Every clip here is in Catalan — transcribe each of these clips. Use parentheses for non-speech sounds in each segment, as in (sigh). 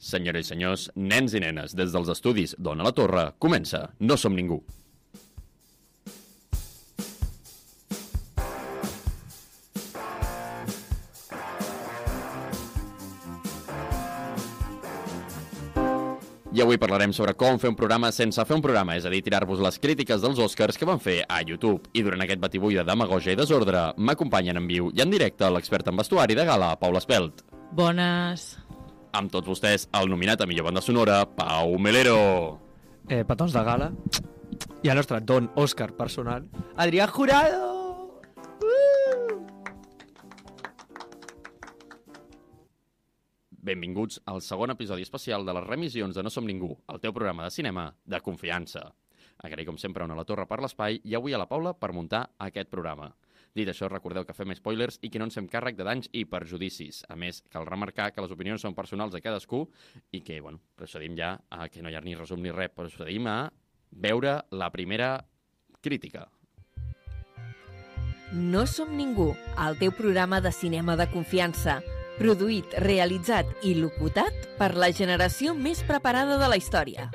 Senyores i senyors, nens i nenes, des dels estudis d'Ona la Torre, comença No som ningú. I avui parlarem sobre com fer un programa sense fer un programa, és a dir, tirar-vos les crítiques dels Oscars que van fer a YouTube. I durant aquest batibull de demagogia i desordre, m'acompanyen en viu i en directe l'expert en vestuari de gala, Paula Espelt. Bones. Amb tots vostès, el nominat a millor banda sonora, Pau Melero. eh, petons de gala i el nostre don Òscar personal, Adrià Jurado! Uh! Benvinguts al segon episodi especial de les remissions de No som ningú, el teu programa de cinema de confiança. Agraï com sempre una a la torre per l'espai i avui a la Paula per muntar aquest programa. Dit això, recordeu que fem spoilers i que no ens fem càrrec de danys i perjudicis. A més, cal remarcar que les opinions són personals de cadascú i que, bueno, procedim ja a que no hi ha ni resum ni res, procedim a veure la primera crítica. No som ningú, el teu programa de cinema de confiança. Produït, realitzat i locutat per la generació més preparada de la història.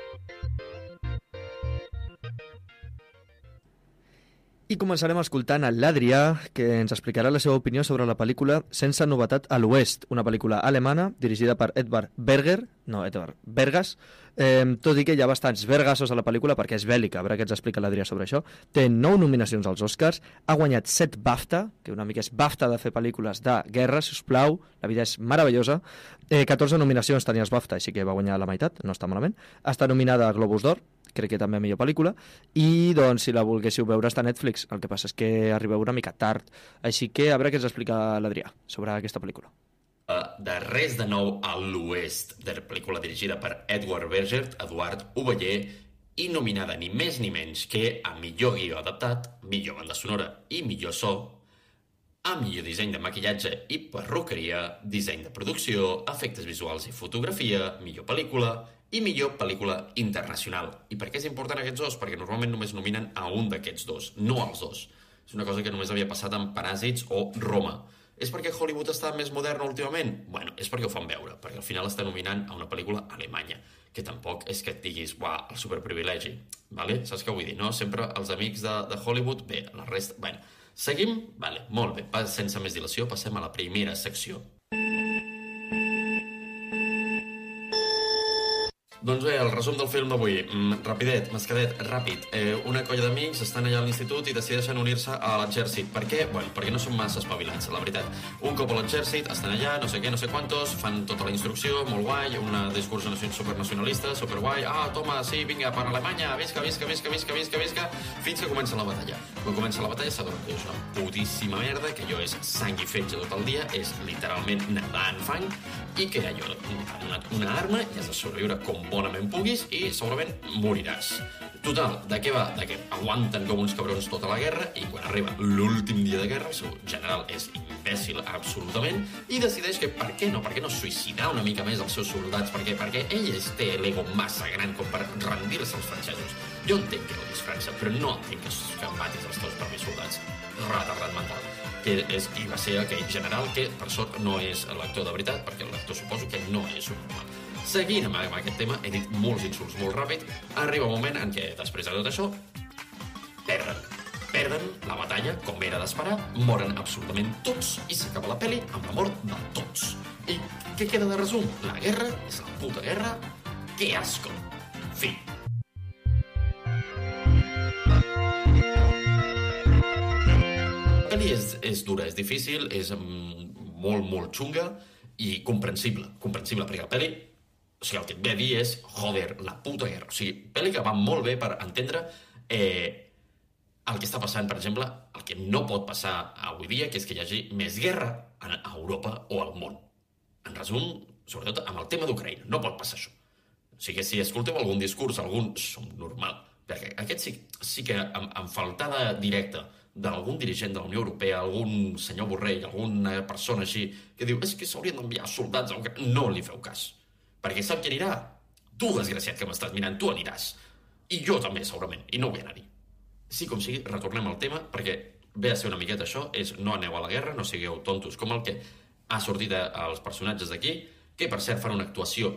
I començarem escoltant a l'Adrià, que ens explicarà la seva opinió sobre la pel·lícula Sense novetat a l'Oest, una pel·lícula alemana dirigida per Edvard Berger, no, Edvard Bergas, eh, tot i que hi ha bastants vergassos a la pel·lícula perquè és bèl·lica, a veure què ens explica l'Adrià sobre això. Té nou nominacions als Oscars, ha guanyat set BAFTA, que una mica és BAFTA de fer pel·lícules de guerra, si us plau, la vida és meravellosa. Eh, 14 nominacions tenia els BAFTA, així que va guanyar la meitat, no està malament. Està nominada a Globus d'Or, crec que també millor pel·lícula, i doncs si la volguéssiu veure està a Netflix, el que passa és que arribeu una mica tard, així que a veure què ens explica l'Adrià sobre aquesta pel·lícula. Uh, de Res de nou a l'Oest, de la pel·lícula dirigida per Edward Berger, Eduard Oveller, i nominada ni més ni menys que a millor guió adaptat, millor banda sonora i millor so, a millor disseny de maquillatge i perruqueria, disseny de producció, efectes visuals i fotografia, millor pel·lícula i millor pel·lícula internacional. I per què és important aquests dos? Perquè normalment només nominen a un d'aquests dos, no als dos. És una cosa que només havia passat amb Paràsits o Roma. És perquè Hollywood està més moderna últimament? Bueno, és perquè ho fan veure, perquè al final està nominant a una pel·lícula alemanya, que tampoc és que et diguis, uah, el superprivilegi, vale? saps què vull dir, no? Sempre els amics de, de Hollywood, bé, la resta... Bueno, seguim? Vale, molt bé, sense més dilació, passem a la primera secció. Doncs bé, el resum del film d'avui. Mm, rapidet, mascadet, ràpid. Eh, una colla d'amics estan allà a l'institut i decideixen unir-se a l'exèrcit. Per què? Bueno, perquè no són massa espavilats, la veritat. Un cop a l'exèrcit, estan allà, no sé què, no sé quantos, fan tota la instrucció, molt guai, un discurs nacion- supernacionalista, superguai, ah, toma, sí, vinga, per Alemanya, visca, visca, visca, visca, visca, visca, fins que comença la batalla. Quan comença la batalla s'adona que és una putíssima merda, que allò és sang i fetge tot el dia, és literalment nedar en fang, i que allò, una, una arma, i has de sobreviure com bonament puguis i segurament moriràs. Total, de què va? De que aguanten com uns cabrons tota la guerra i quan arriba l'últim dia de guerra el seu general és imbècil absolutament i decideix que per què no, per què no suïcidar una mica més els seus soldats? Perquè, perquè ell es té l'ego massa gran com per rendir-se als francesos. Jo entenc que odies França, però no entenc que, que matis els teus propis soldats. Retardat mental. Que és, I va ser aquell general que, per sort, no és l'actor de veritat, perquè l'actor suposo que no és un normal. Seguint amb, aquest tema, he dit molts insults molt ràpid, arriba un moment en què, després de tot això, perden. Perden la batalla, com era d'esperar, moren absolutament tots i s'acaba la pel·li amb la mort de tots. I què queda de resum? La guerra és la puta guerra. Que asco. Fi. La és, és dura, és difícil, és mm, molt, molt xunga i comprensible. Comprensible, perquè la pel·li o sigui, el que et ve a dir és, joder, la puta guerra. O sigui, pel·li que va molt bé per entendre eh, el que està passant, per exemple, el que no pot passar avui dia, que és que hi hagi més guerra a Europa o al món. En resum, sobretot amb el tema d'Ucraïna. No pot passar això. O sigui, si escolteu algun discurs, algun som normal, perquè aquest sí, sí que amb, amb faltada directa d'algun dirigent de la Unió Europea, algun senyor Borrell, alguna persona així, que diu és que s'haurien d'enviar soldats a Ucraïna, no li feu cas. Perquè sap qui anirà? Tu, desgraciat que m'estàs mirant, tu aniràs. I jo també, segurament, i no vull anar-hi. Sí com sigui, retornem al tema, perquè ve a ser una miqueta això, és no aneu a la guerra, no sigueu tontos com el que ha sortit als personatges d'aquí, que per cert fan una actuació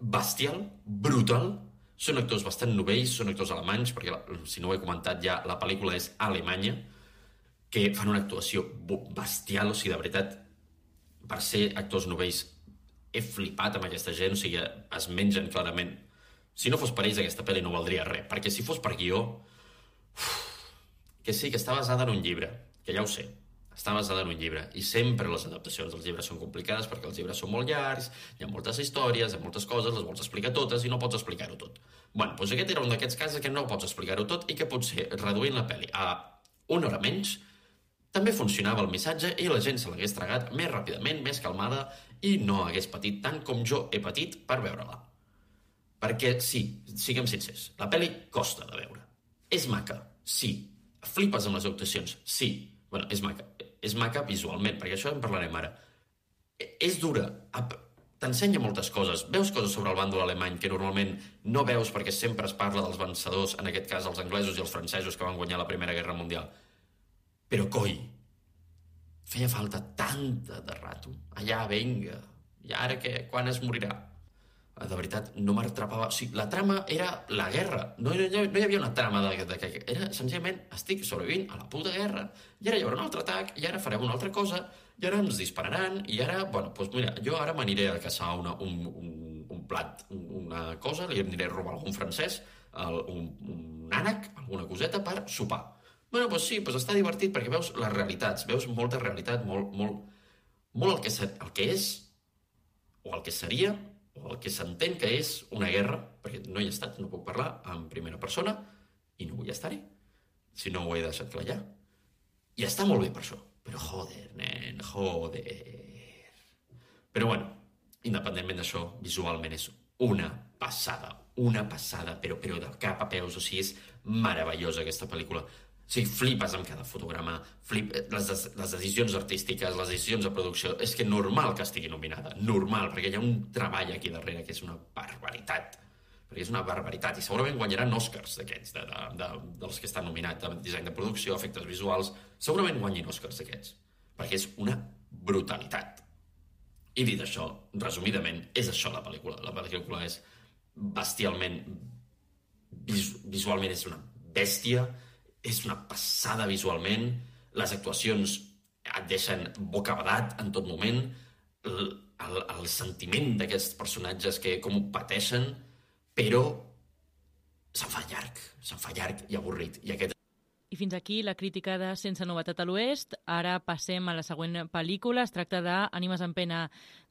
bestial, brutal, són actors bastant novells, són actors alemanys, perquè, si no ho he comentat ja, la pel·lícula és alemanya, que fan una actuació bestial, o sigui, de veritat, per ser actors novells, he flipat amb aquesta gent, o sigui, es mengen clarament. Si no fos per ells, aquesta pel·li no valdria res, perquè si fos per guió, uf, que sí, que està basada en un llibre, que ja ho sé, està basada en un llibre i sempre les adaptacions dels llibres són complicades perquè els llibres són molt llargs, hi ha moltes històries, hi ha moltes coses, les vols explicar totes i no pots explicar-ho tot. bueno, doncs aquest era un d'aquests casos que no pots explicar-ho tot i que potser reduint la pel·li a una hora menys també funcionava el missatge i la gent se l'hagués tragat més ràpidament, més calmada i no hagués patit tant com jo he patit per veure-la. Perquè sí, siguem sincers, la pel·li costa de veure. És maca, sí. Flipes amb les actuacions, sí bueno, és maca. És maca visualment, perquè això en parlarem ara. E, és dura. T'ensenya moltes coses. Veus coses sobre el bàndol alemany que normalment no veus perquè sempre es parla dels vencedors, en aquest cas els anglesos i els francesos que van guanyar la Primera Guerra Mundial. Però, coi, feia falta tanta de rato. Allà, venga. I ara què? Quan es morirà? Ah, de veritat, no m'atrapava... O sigui, la trama era la guerra. No, no, no hi havia una trama de, de, de... Era senzillament, estic sobrevivint a la puta guerra, i ara hi haurà un altre atac, i ara farem una altra cosa, i ara ens dispararan, i ara... Bueno, doncs mira, jo ara m'aniré a caçar una, un, un, un plat, una cosa, li aniré a robar algun francès, el, un, un ànec, alguna coseta, per sopar. Bueno, doncs sí, doncs està divertit perquè veus les realitats, veus molta realitat, molt, molt, molt el que, el que és, o el que seria, o el que s'entén que és una guerra, perquè no hi he estat, no puc parlar en primera persona, i no vull estar-hi, si no ho he deixat clar ja. I està molt bé per això, però joder, nen, joder... Però bueno, independentment d'això, visualment és una passada, una passada, però, però de cap a peus, o sigui, és meravellosa aquesta pel·lícula. Sigui, flipes amb cada fotograma, flip, les, les decisions artístiques, les decisions de producció... És que normal que estigui nominada, normal, perquè hi ha un treball aquí darrere que és una barbaritat perquè és una barbaritat, i segurament guanyaran Oscars d'aquests, de, de, de, dels que estan nominats, de disseny de producció, efectes visuals, segurament guanyin Oscars d'aquests, perquè és una brutalitat. I dit això, resumidament, és això la pel·lícula. La pel·lícula és bestialment... Vis, visualment és una bèstia, és una passada visualment, les actuacions et deixen bocabadat en tot moment, el, el, el sentiment d'aquests personatges que com pateixen, però se'n fa llarg, se'n fa llarg i avorrit. I aquest i fins aquí la crítica de Sense novetat a l'Oest. Ara passem a la següent pel·lícula. Es tracta d'Ànimes en pena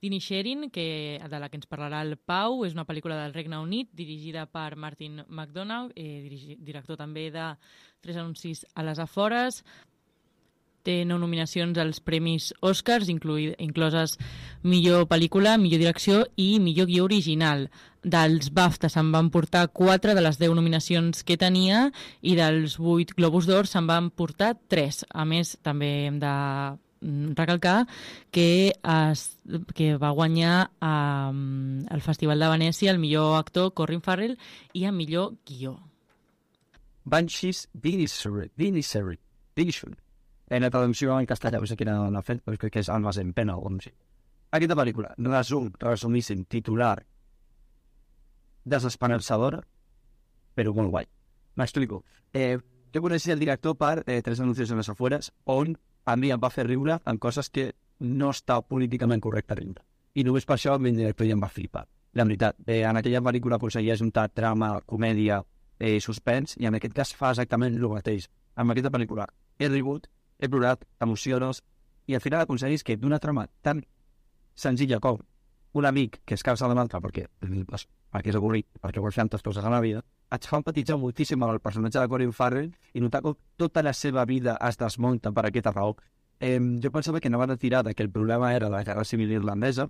d'Inisherin, de la que ens parlarà el Pau. És una pel·lícula del Regne Unit, dirigida per Martin McDonagh, eh, dirigi, director també de Tres anuncis a les afores té nou nominacions als Premis Oscars, incloses millor pel·lícula, millor direcció i millor guió original. Dels BAFTA se'n van portar 4 de les 10 nominacions que tenia i dels 8 Globus d'Or se'n van portar 3. A més, també hem de mm, recalcar que, es, que va guanyar um, el Festival de Venècia el millor actor Corin Farrell i el millor guió. Banshees Vinissery, Vinissery, Vinissery en la traducció en castellà, no sé quina l'ha fet, però crec que és Almas en pena o no sé. Aquesta pel·lícula, resum, resumíssim, titular, desesperançadora, però molt guai. M'explico. Eh, jo coneixia el director per eh, Tres anuncis en les afueres, on a mi em va fer riure en coses que no està políticament correcte riure. I només per això el director ja em va flipar. La veritat, eh, en aquella pel·lícula aconseguia juntar trama, comèdia, eh, suspens, i en aquest cas fa exactament el mateix. Amb aquesta pel·lícula he rigut he plorat, t'emociones, i al final aconseguis que d'una trama tan senzilla com un amic que es causa de l'altre perquè, perquè és avorrit, perquè vol fer tantes coses a la vida, et fa empatitzar moltíssim amb el personatge de Corin Farrell i notar com tota la seva vida es desmunta per aquesta raó. Eh, jo pensava que anaven a tirar que el problema era la guerra civil irlandesa,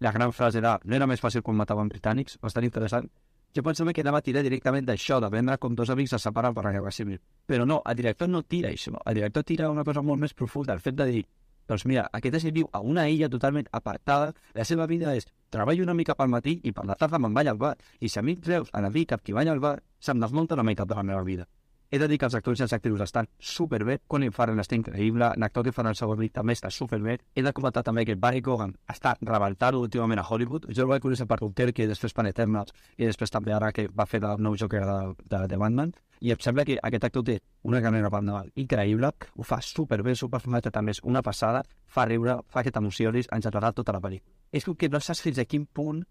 la gran frase era no era més fàcil quan mataven britànics, bastant interessant, jo pensava que anava a tirar directament d'això, de vendre com dos amics se separen per la guerra civil. Però no, el director no tira això. El director tira una cosa molt més profunda, el fet de dir doncs mira, aquest és viu a una illa totalment apartada, la seva vida és treballo una mica pel matí i per la tarda me'n vaig al bar. I si a mi treus a la mica qui vaig al bar, se'm desmunta una mica de la meva vida. He de dir que els actors i els actrius estan superbé. Colin Farrell està increïble, l'actor que fa el segon ric també està superbé. He de comentar també que Barry Cogan està rebentant últimament a Hollywood. Jo el vaig conèixer per Dunkerque i després per Eternals i després també ara que va fer el nou Joker de, de, de Batman. I em sembla que aquest actor té una carrera per endavant increïble, ho fa superbé, superformat, també és una passada, fa riure, fa que t'emocionis en general tota la pel·lícula. És que no saps fins a quin punt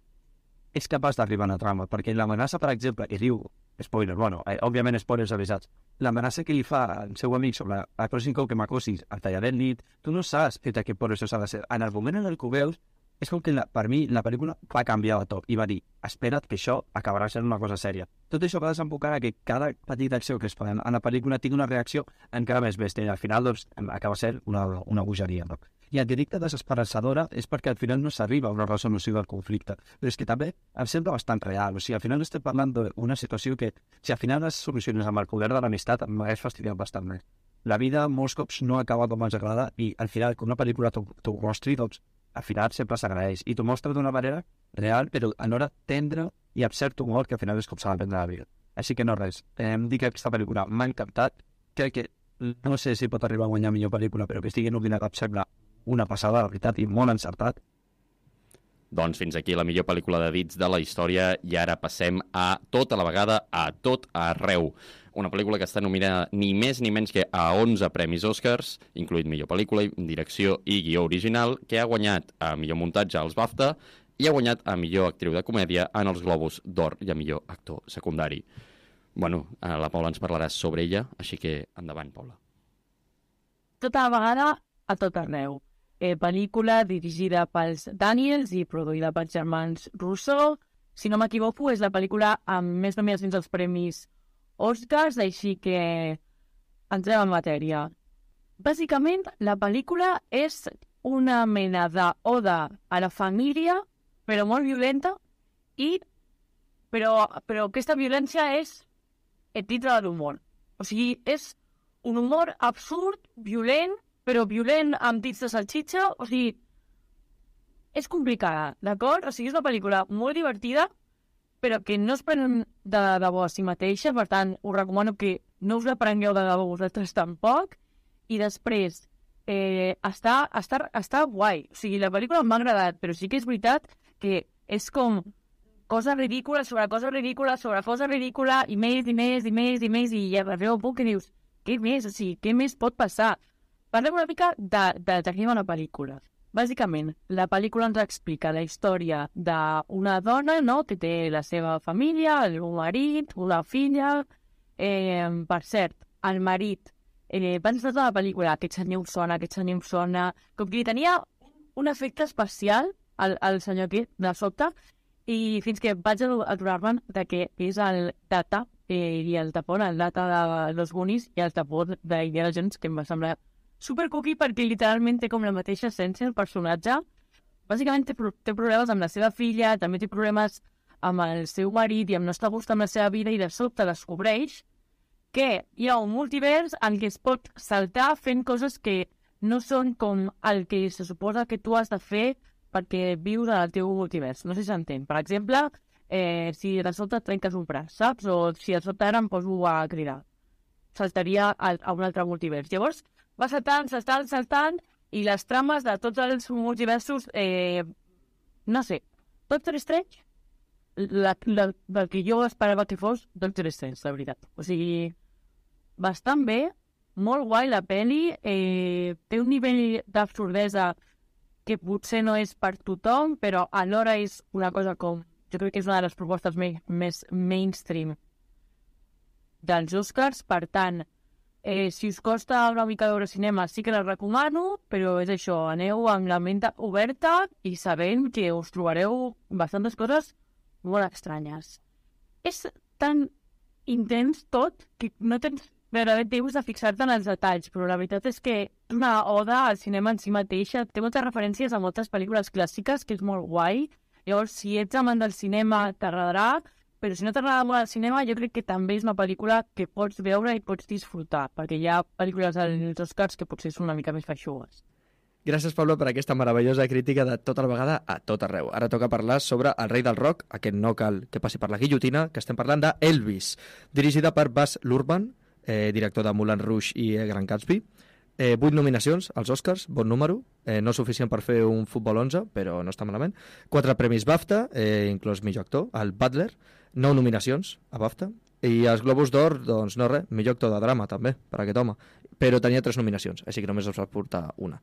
és capaç d'arribar a la trama, perquè l'amenaça, per exemple, que diu, spoiler, bueno, eh, òbviament spoilers avisats, l'amenaça que li fa al seu amic sobre el pròxim cop que m'acosis al tallaré nit, tu no saps fins a què por això s'ha de ser. En el moment en el que ho veus, és com que la, per mi la pel·lícula va canviar de top i va dir, espera't que això acabarà sent una cosa sèria. Tot això va desembocar que cada petita acció que es fa en la pel·lícula tingui una reacció encara més bèstia i al final doncs, acaba sent una, una bogeria. No? I el directe desesperançadora és perquè al final no s'arriba a una resolució del conflicte. Però és que també em sembla bastant real. O sigui, al final estem parlant d'una situació que, si al final es soluciones amb el poder de l'amistat, m'hagués fastidiat bastant més. La vida molts cops no acaba com ens agrada i al final, que una pel·lícula t'ho mostri, doncs al final sempre s'agraeix. I t'ho mostra d'una manera real, però alhora tendre i amb cert humor, que al final és com s'ha d'aprendre la vida. Així que no res. Em dic que aquesta pel·lícula m'ha encantat. Crec que no sé si pot arribar a guanyar millor pel·lícula, però que estigui nominada em sembla una passada, la veritat, i molt encertat. Doncs fins aquí la millor pel·lícula de dits de la història i ara passem a tota la vegada a tot arreu. Una pel·lícula que està nominada ni més ni menys que a 11 premis Oscars, incluït millor pel·lícula, direcció i guió original, que ha guanyat a millor muntatge als BAFTA i ha guanyat a millor actriu de comèdia en els Globus d'Or i a millor actor secundari. Bueno, eh, la Paula ens parlarà sobre ella, així que endavant, Paula. Tota la vegada a tot arreu. Eh, pel·lícula dirigida pels Daniels i produïda pels germans Russo. Si no m'equivoco, és la pel·lícula amb més nominacions als premis Oscars, així que entrem en matèria. Bàsicament, la pel·lícula és una mena d'oda a la família, però molt violenta, i però, però aquesta violència és el titre de l'humor. O sigui, és un humor absurd, violent, però violent amb dits de salxitxa, o sigui, és complicada, d'acord? O sigui, és una pel·lícula molt divertida, però que no es prenen de debò a si mateixa, per tant, us recomano que no us la prengueu de debò vosaltres tampoc, i després, eh, està, està, està guai. O sigui, la pel·lícula m'ha agradat, però sí que és veritat que és com cosa ridícula sobre cosa ridícula sobre cosa ridícula i més i més i més i més i ja arriba un punt que dius què més? O sigui, què més pot passar? Parlem una mica de, de, de la pel·lícula. Bàsicament, la pel·lícula ens explica la història d'una dona no, que té la seva família, un marit, una filla... Eh, per cert, el marit eh, va estar tota la pel·lícula, aquest senyor sona, aquest senyor sona... Com que li tenia un efecte especial al, al senyor aquest, de sobte, i fins que vaig adonar-me'n de que és el data eh, i el tapón, el data de los Goonies i el tapó d'Indiana Jones, que em va semblar super cookie perquè literalment té com la mateixa essència el personatge. Bàsicament té, té problemes amb la seva filla, també té problemes amb el seu marit i amb no estar a gust amb la seva vida i de sobte descobreix que hi ha un multivers en què es pot saltar fent coses que no són com el que se suposa que tu has de fer perquè vius en el teu multivers. No sé si s'entén. Per exemple, eh, si de sobte et trenques un braç, saps? O si de sobte ara em poso a cridar. Saltaria a, a un altre multivers. Llavors, va saltant, saltant, saltant, i les trames de tots els multiversos, eh, no sé, Doctor Strange, la, la, la que jo esperava que fos Doctor Strange, la veritat. O sigui, bastant bé, molt guai la peli, eh, té un nivell d'absurdesa que potser no és per tothom, però alhora és una cosa com... Jo crec que és una de les propostes més, més mainstream dels Oscars, per tant, eh, si us costa una mica veure cinema sí que la recomano, però és això, aneu amb la ment oberta i sabent que us trobareu bastantes coses molt estranyes. És tan intens tot que no tens gairebé temps de fixar-te en els detalls, però la veritat és que una oda al cinema en si mateixa, té moltes referències a moltes pel·lícules clàssiques, que és molt guai. Llavors, si ets amant del cinema, t'agradarà, però si no t'agrada molt el cinema, jo crec que també és una pel·lícula que pots veure i pots disfrutar, perquè hi ha pel·lícules als Oscars que potser són una mica més feixugues. Gràcies, Pablo, per aquesta meravellosa crítica de tota la vegada a tot arreu. Ara toca parlar sobre El rei del rock, aquest no cal que passi per la guillotina, que estem parlant d'Elvis, dirigida per Bas Lurman, eh, director de Moulin Rouge i eh, Gran Gatsby. Eh, vuit nominacions als Oscars, bon número, eh, no suficient per fer un futbol 11, però no està malament. Quatre premis BAFTA, eh, inclòs millor actor, el Butler, nou nominacions a BAFTA, i els Globus d'Or, doncs no res, millor actor de drama també, per aquest home. Però tenia tres nominacions, així que només els va portar una.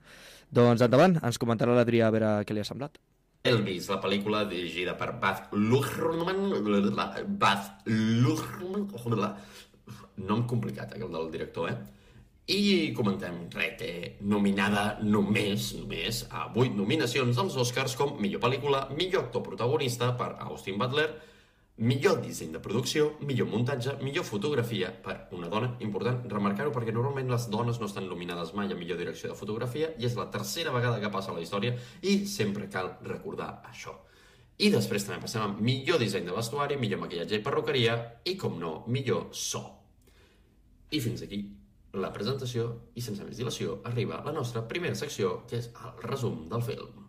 Doncs endavant, ens comentarà l'Adrià a veure què li ha semblat. Elvis, la pel·lícula dirigida per Baz Luhrmann, Baz Luhrmann, nom complicat, aquell del director, eh? I comentem, res, té nominada només, només, a 8 nominacions als Oscars com millor pel·lícula, millor actor protagonista per Austin Butler, millor disseny de producció, millor muntatge, millor fotografia per una dona, important remarcar-ho perquè normalment les dones no estan nominades mai a millor direcció de fotografia i és la tercera vegada que passa a la història i sempre cal recordar això. I després també passem a millor disseny de vestuari, millor maquillatge i perruqueria i, com no, millor so. I fins aquí la presentació i sense més dilació arriba la nostra primera secció, que és el resum del film.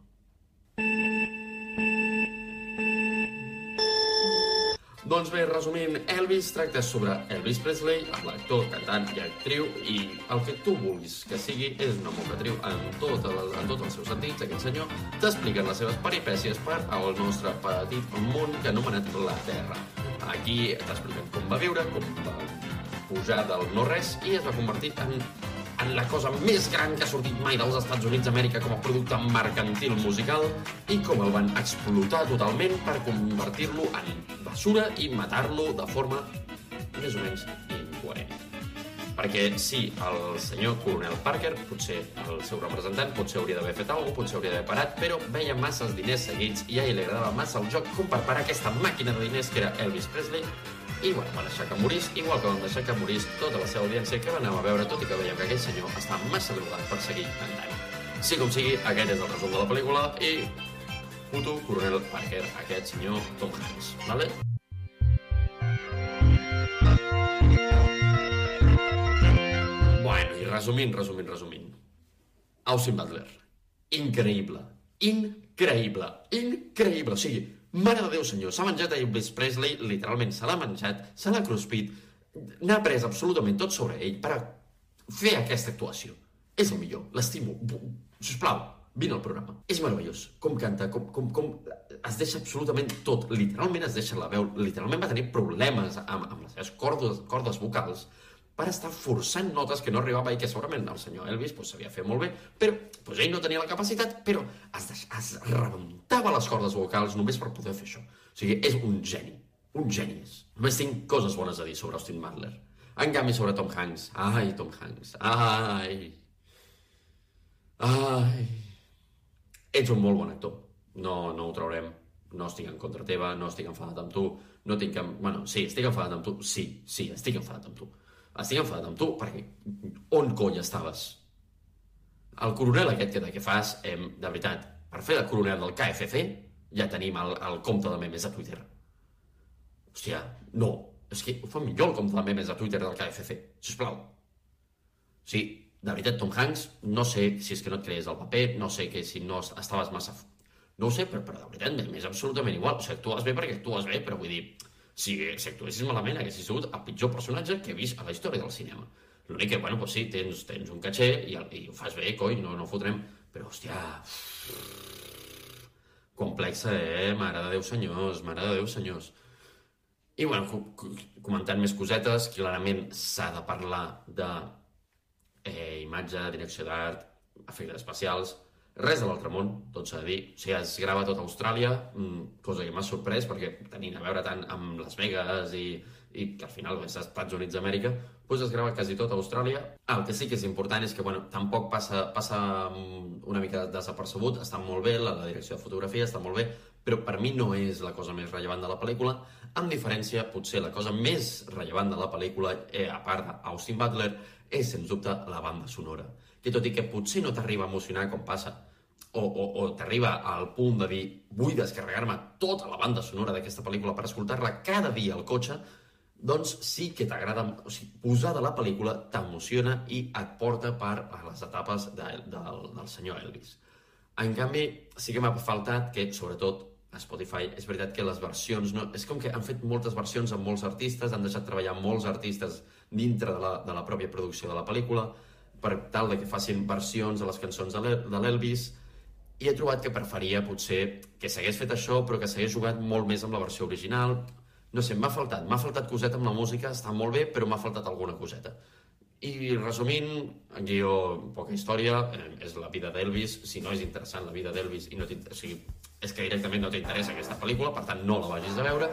Doncs bé, resumint, Elvis tracta sobre Elvis Presley, l'actor, cantant i actriu, i el que tu vulguis que sigui és una mocatriu en, tot el, en tots els seus sentits, aquest senyor, t'expliquen les seves peripècies per al nostre petit món que anomenat la Terra. Aquí t'expliquen com va viure, com va pujar del no-res i es va convertir en, en la cosa més gran que ha sortit mai dels Estats Units d'Amèrica com a producte mercantil musical i com el van explotar totalment per convertir-lo en basura i matar-lo de forma més o menys incoherent. Perquè sí, el senyor Coronel Parker, potser el seu representant, potser hauria d'haver fet alguna cosa, potser hauria d'haver parat, però veia masses diners seguits i a ell li agradava massa el joc com per parar aquesta màquina de diners que era Elvis Presley i bueno, van deixar que morís, igual que van deixar que morís tota la seva audiència que va anar a veure, tot i que veiem que aquell senyor està massa drogat per seguir cantant. Sí com sigui, aquest és el resum de la pel·lícula i puto Coronel Parker, aquest senyor Tom Hanks, vale? Bueno, i resumint, resumint, resumint. Austin Butler. Increïble. Increïble. Increïble. O sigui, mare de Déu senyor, s'ha menjat a Elvis Presley, literalment se l'ha menjat, se l'ha cruspit, n'ha pres absolutament tot sobre ell per fer aquesta actuació. És el millor, l'estimo. Sisplau, vine al programa. És meravellós. Com canta, com, com, com es deixa absolutament tot. Literalment es deixa la veu. Literalment va tenir problemes amb, amb les seves cordes, cordes vocals per estar forçant notes que no arribava i que segurament el senyor Elvis pues, sabia fer molt bé, però pues, ell no tenia la capacitat, però es, deix, es rebentava les cordes vocals només per poder fer això. O sigui, és un geni. Un geni és. Només tinc coses bones a dir sobre Austin Butler. En canvi, sobre Tom Hanks. Ai, Tom Hanks. Ai. Ai. Ets un molt bon actor. No, no ho traurem. No estic en contra teva, no estic enfadat amb tu, no tinc... Bueno, sí, estic enfadat amb tu. Sí, sí, estic enfadat amb tu estic enfadat amb tu, perquè on cony estaves? El coronel aquest que, que fas, eh, de veritat, per fer de coronel del KFC, ja tenim el, el compte de memes a Twitter. Hòstia, no, és que ho fa millor el compte de memes a Twitter del KFC, sisplau. Sí, de veritat, Tom Hanks, no sé si és que no et crees el paper, no sé que si no estaves massa... No ho sé, però, però de veritat, m'és absolutament igual. O sigui, actues bé perquè actues bé, però vull dir, si, si actuessis malament haguessis sigut el pitjor personatge que he vist a la història del cinema. L'únic que, bueno, pues sí, tens, tens un caché i, i ho fas bé, coi, no, no fotrem... Però, hòstia... Complexa, eh? Mare de Déu, senyors, mare de Déu, senyors. I, bueno, comentant més cosetes, clarament s'ha de parlar de eh, imatge, direcció d'art, efectes especials, res de l'altre món, tot s'ha de dir. O sigui, es grava tot a Austràlia, mm, cosa que m'ha sorprès perquè tenint a veure tant amb Las Vegas i, i que al final és Estats Units d'Amèrica, doncs es grava quasi tot a Austràlia. El que sí que és important és que bueno, tampoc passa, passa mm, una mica desapercebut, està molt bé, la, la direcció de fotografia està molt bé, però per mi no és la cosa més rellevant de la pel·lícula, amb diferència, potser la cosa més rellevant de la pel·lícula, eh, a part d'Austin Butler, és, sens dubte, la banda sonora, que tot i que potser no t'arriba a emocionar com passa o, o, o t'arriba al punt de dir vull descarregar-me tota la banda sonora d'aquesta pel·lícula per escoltar-la cada dia al cotxe, doncs sí que t'agrada, o sigui, posar de la pel·lícula t'emociona i et porta per a les etapes de, de, del senyor Elvis. En canvi, sí que m'ha faltat que, sobretot, a Spotify, és veritat que les versions... No, és com que han fet moltes versions amb molts artistes, han deixat treballar molts artistes dintre de la, de la pròpia producció de la pel·lícula, per tal de que facin versions de les cançons de l'El- de l'Elvis, i he trobat que preferia potser que s'hagués fet això, però que s'hagués jugat molt més amb la versió original. No sé, m'ha faltat, m'ha faltat coseta amb la música, està molt bé, però m'ha faltat alguna coseta. I resumint, guió, poca història, eh, és la vida d'Elvis. Si no és interessant la vida d'Elvis i no o sigui, és que directament no t'interessa aquesta pel·lícula, per tant no la vagis a veure.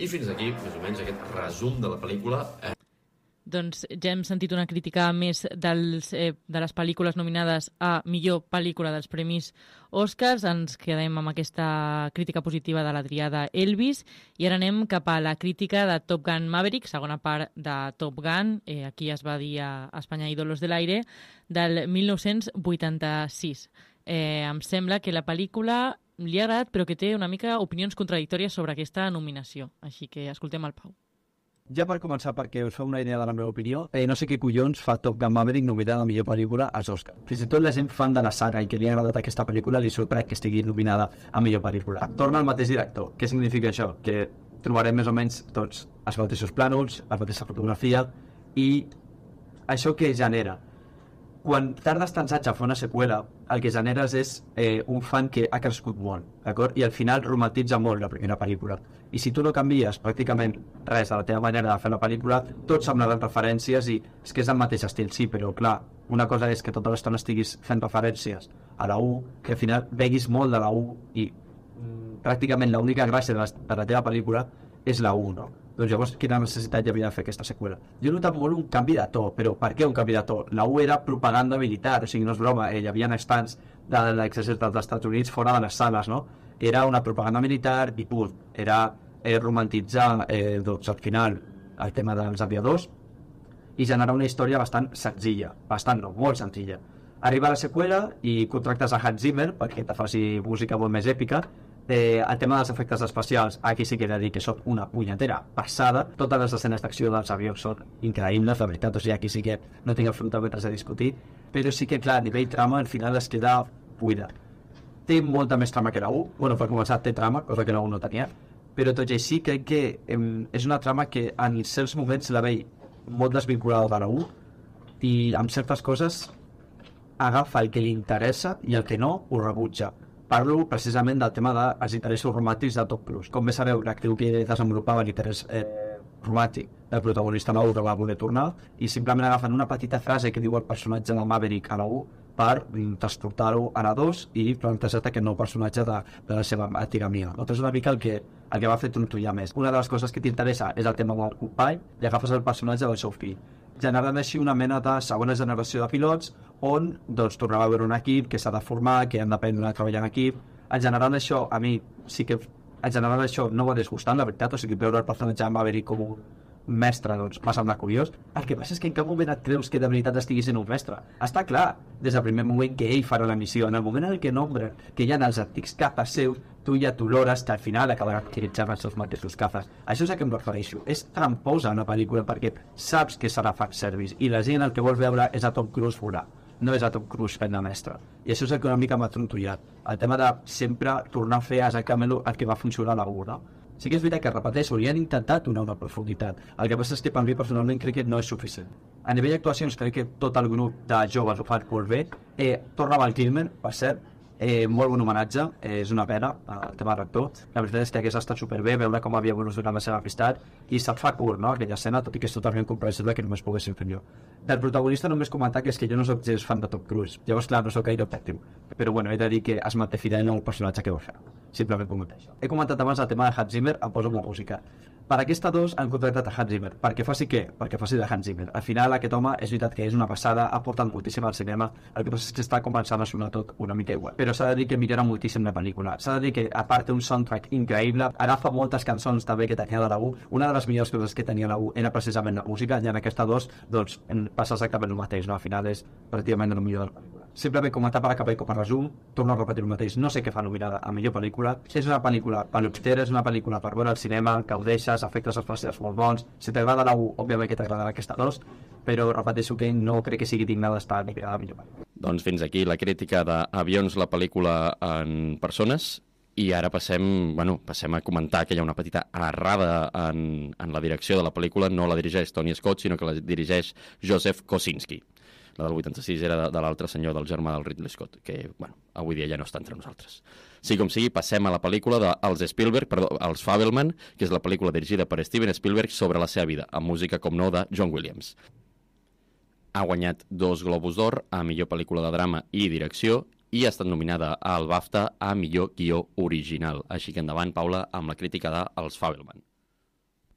I fins aquí, més o menys, aquest resum de la pel·lícula. Eh, Doncs ja hem sentit una crítica més dels, eh, de les pel·lícules nominades a millor pel·lícula dels Premis Oscars. Ens quedem amb aquesta crítica positiva de l'Adrià de Elvis i ara anem cap a la crítica de Top Gun Maverick, segona part de Top Gun, eh, aquí es va dir a Espanya Ídolos de l'Aire, del 1986. Eh, em sembla que la pel·lícula li ha agradat però que té una mica opinions contradictòries sobre aquesta nominació. Així que escoltem el Pau. Ja per començar, perquè us feu una idea de la meva opinió, eh, no sé què collons fa Top Gun Maverick nominada a millor pel·lícula als Oscar. Fins i tot la gent fan de la saga i que li ha agradat aquesta pel·lícula li sorprèn que estigui nominada a millor pel·lícula. Torna el mateix director. Què significa això? Que trobarem més o menys tots els mateixos plànols, la mateixa fotografia i això que genera quan tardes tants anys a fer una seqüela, el que generes és eh, un fan que ha crescut molt, d'acord? I al final romantitza molt la primera pel·lícula. I si tu no canvies pràcticament res de la teva manera de fer la pel·lícula, tots semblaran referències i és que és el mateix estil, sí, però clar, una cosa és que tota l'estona estiguis fent referències a la U, que al final veguis molt de la U i mm, pràcticament l'única gràcia de la, de la teva pel·lícula és la U, no? Doncs llavors, quina necessitat hi havia de fer aquesta seqüela? Jo notat molt un canvi de to, però per què un canvi de to? La U era propaganda militar, o sigui, no és broma, eh, hi havia estants de l'exèrcit dels Estats Units fora de les sales, no? Era una propaganda militar i punt. Era eh, romantitzar, eh, doncs, al final, el tema dels aviadors i generar una història bastant senzilla, bastant no, molt senzilla. Arriba la seqüela i contractes a Hans Zimmer perquè te faci música molt més èpica Eh, el tema dels efectes especials, aquí sí que he de dir que són una punyetera passada. Totes les escenes d'acció dels avions són increïbles, la veritat, o sigui, aquí sí que no tinc absolutament res a discutir, però sí que, clar, a nivell trama, al final es queda buida. Té molta més trama que la 1, bueno, per començar té trama, cosa que la 1 no tenia, però tot i així crec que em, és una trama que en certs moments la veig molt desvinculada de la 1 i amb certes coses agafa el que li interessa i el que no ho rebutja. Parlo precisament del tema dels interessos romàntics de Top Cruise. Com bé sabeu, l'actriu que desenvolupava l'interès eh, romàntic del protagonista nou que va voler tornar i simplement agafen una petita frase que diu el personatge del Maverick a la 1 per transportar-ho a la 2 i plantejar aquest nou personatge de, de la seva antiga amiga. Doncs és una mica el que, el que va fer trontollar més. Una de les coses que t'interessa és el tema del company i agafes el personatge del seu fill generant així una mena de segona generació de pilots on doncs, tornava a veure un equip que s'ha de formar, que han d'aprendre a treballar en equip. En general això, a mi sí que en general això no m'ha disgustant, la veritat, o sigui, veure el personatge de Maverick com un mestre, doncs, m'ha semblat curiós. El que passa és que en cap moment et creus que de veritat estigui sent un mestre. Està clar, des del primer moment que ell farà la missió, en el moment en què nombren que hi ha els antics cafes seus, tu ja t'olores que al final acabarà utilitzant els seus mateixos cafes. Això és a què em refereixo. És tramposa una pel·lícula perquè saps que serà fan service i la gent el que vol veure és a Tom Cruise volar no és a Tom Cruise fent de mestre. I això és el que una mica m'ha trontollat. El tema de sempre tornar a fer exactament el que va funcionar a la 1, no? Sí que és veritat que, repeteixo, li han intentat donar una profunditat. El que passa és que per mi personalment crec que no és suficient. A nivell d'actuacions crec que tot el grup de joves ho fan molt bé. Eh, torna Val Kilmer, per cert, eh, molt bon homenatge, eh, és una pena el tema rector. La veritat és que hagués estat superbé veure com havia evolucionat la seva amistat i se't fa curt, no?, aquella escena, tot i que és totalment comprensible que només poguessin fer jo. Del protagonista només comentar que és que jo no sóc gens fan de Top Cruise. Llavors, clar, no sóc gaire objectiu. Però bueno, he de dir que es manté fidel al personatge que va fer. Simplement comentar això. He comentat abans el tema de Hans Zimmer, em poso amb la música. Per aquesta dos han contractat a Hans Zimmer. Perquè faci què? Perquè faci de Hans Zimmer. Al final aquest home és veritat que és una passada, ha portat moltíssim al cinema, el que passa és que està començant a sonar tot una mica igual. Però s'ha de dir que millora moltíssim la pel·lícula. S'ha de dir que, a part, té un soundtrack increïble, agafa moltes cançons també que tenia la U. Una de les millors coses que tenia la U era precisament la música, i en aquesta dos, doncs, passa exactament el mateix, no? Al final és pràcticament el millor de la pel·lícula. Simplement comentar per acabar i com a resum, torno a repetir el mateix, no sé què fa nominada a millor pel·lícula. És una pel·lícula paloptera, és una pel·lícula per veure al cinema, gaudeixes, efectes especials molt bons. Si t'agrada la 1, òbviament que t'agradarà aquesta 2, però repeteixo que no crec que sigui digna d'estar nominada a millor pel·lícula. Doncs fins aquí la crítica d'Avions, la pel·lícula en persones. I ara passem, bueno, passem a comentar que hi ha una petita errada en, en la direcció de la pel·lícula. No la dirigeix Tony Scott, sinó que la dirigeix Joseph Kosinski. La del 86 era de, de l'altre senyor, del germà del Ridley Scott, que, bueno, avui dia ja no està entre nosaltres. Sí com sigui, passem a la pel·lícula dels de, Spielberg, perdó, els Fabelman, que és la pel·lícula dirigida per Steven Spielberg sobre la seva vida, amb música, com no, de John Williams. Ha guanyat dos Globus d'Or a millor pel·lícula de drama i direcció i ha estat nominada al BAFTA a millor guió original. Així que endavant, Paula, amb la crítica de Els Fabelman.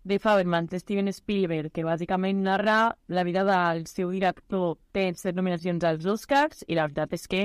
The Fabelman de Steven Spielberg, que bàsicament narra la vida del seu director. Té set nominacions als Oscars i la veritat és que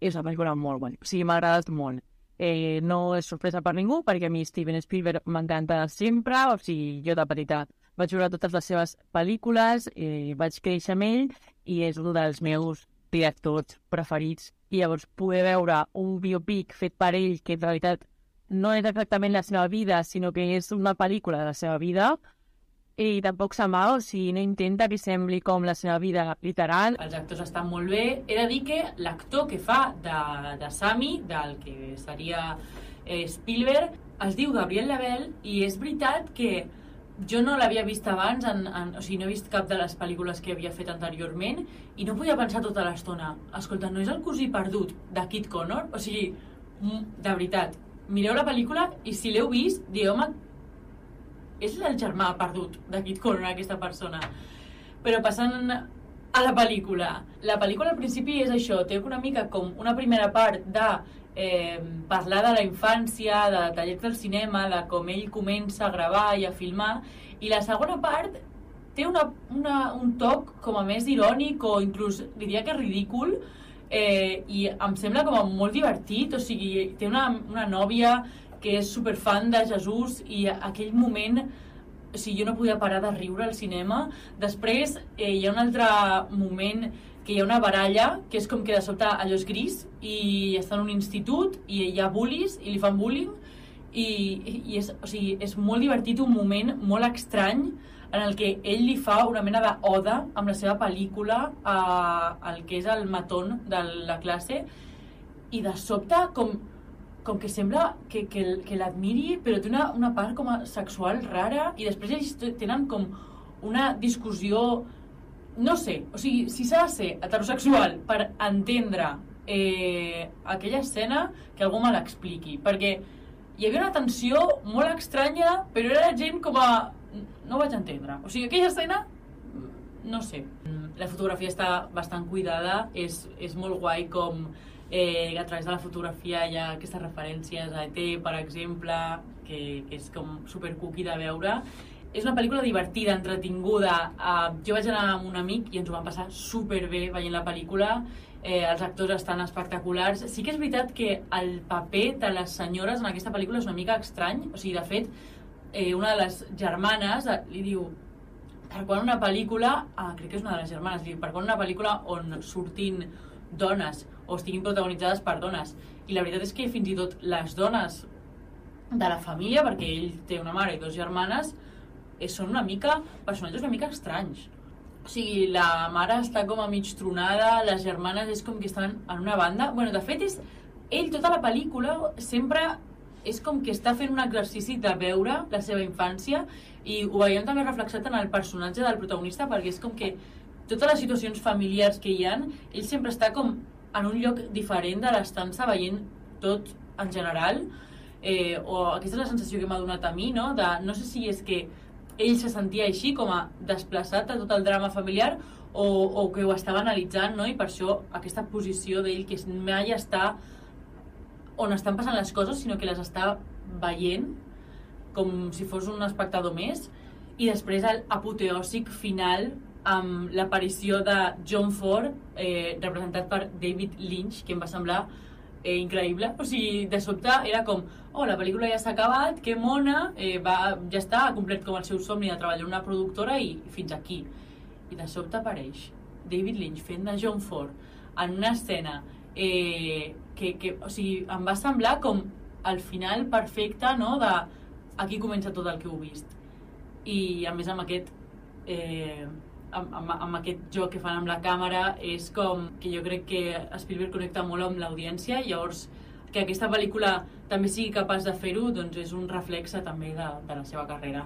és una pel·lícula molt bona. O sigui, m'ha agradat molt. Eh, no és sorpresa per ningú, perquè a mi Steven Spielberg m'encanta sempre, o sigui, jo de petita vaig veure totes les seves pel·lícules, eh, vaig créixer amb ell i és un dels meus directors preferits i llavors poder veure un biopic fet per ell que en realitat no és exactament la seva vida, sinó que és una pel·lícula de la seva vida, i tampoc s'amaga, o sigui, no intenta que sembli com la seva vida literal. Els actors estan molt bé. He de dir que l'actor que fa de, de Sami, del que seria eh, Spielberg, es diu Gabriel Label i és veritat que jo no l'havia vist abans, en, en, o sigui, no he vist cap de les pel·lícules que havia fet anteriorment i no podia pensar tota l'estona, escolta, no és el cosí perdut de Kit Connor? O sigui, de veritat, mireu la pel·lícula i si l'heu vist, dieu, home, és el germà perdut de Kit Connor, aquesta persona. Però passant a la pel·lícula. La pel·lícula al principi és això, té una mica com una primera part de eh, parlar de la infància, de tallers del cinema, de com ell comença a gravar i a filmar, i la segona part té una, una, un toc com a més irònic o inclús diria que ridícul eh, i em sembla com molt divertit, o sigui, té una, una nòvia que és superfan de Jesús i aquell moment o sigui, jo no podia parar de riure al cinema. Després eh, hi ha un altre moment que hi ha una baralla, que és com que de sobte allò és gris, i està en un institut, i hi ha bullies, i li fan bullying, i, i és, o sigui, és molt divertit, un moment molt estrany, en el que ell li fa una mena d'oda amb la seva pel·lícula a, al que és el matón de la classe, i de sobte, com, com que sembla que, que, que l'admiri, però té una, una part com a sexual rara, i després ells tenen com una discussió no sé, o sigui, si s'ha de ser heterosexual per entendre eh, aquella escena, que algú me l'expliqui, perquè hi havia una tensió molt estranya, però era gent com a... No vaig entendre. O sigui, aquella escena, no sé. La fotografia està bastant cuidada, és, és molt guai com eh, a través de la fotografia hi ha aquestes referències a ET, per exemple, que, que és com super cookie de veure, és una pel·lícula divertida, entretinguda. Uh, jo vaig anar amb un amic i ens ho vam passar superbé veient la pel·lícula. Eh, els actors estan espectaculars. Sí que és veritat que el paper de les senyores en aquesta pel·lícula és una mica estrany. O sigui, de fet, eh, una de les germanes eh, li diu per quan una pel·lícula, ah, crec que és una de les germanes, diu, per quan una pel·lícula on surtin dones o estiguin protagonitzades per dones. I la veritat és que fins i tot les dones de la família, perquè ell té una mare i dues germanes, eh, són una mica, personatges una mica estranys. O sigui, la mare està com a mig tronada, les germanes és com que estan en una banda... bueno, de fet, és, ell tota la pel·lícula sempre és com que està fent un exercici de veure la seva infància i ho veiem també reflexat en el personatge del protagonista perquè és com que totes les situacions familiars que hi han, ell sempre està com en un lloc diferent de l'estança veient tot en general eh, o aquesta és la sensació que m'ha donat a mi no? de, no sé si és que ell se sentia així, com a desplaçat a tot el drama familiar, o, o que ho estava analitzant, no? i per això aquesta posició d'ell que mai està on estan passant les coses, sinó que les està veient com si fos un espectador més, i després l'apoteòsic final amb l'aparició de John Ford, eh, representat per David Lynch, que em va semblar eh, increïble. O sigui, de sobte era com, oh, la pel·lícula ja s'ha acabat, que mona, eh, va, ja està, ha complet com el seu somni de treballar en una productora i fins aquí. I de sobte apareix David Lynch fent de John Ford en una escena eh, que, que, o sigui, em va semblar com el final perfecte, no?, de aquí comença tot el que heu vist. I, a més, amb aquest eh, amb, amb, amb aquest joc que fan amb la càmera és com que jo crec que Spielberg connecta molt amb l'audiència llavors que aquesta pel·lícula també sigui capaç de fer-ho doncs és un reflexe també de, de la seva carrera.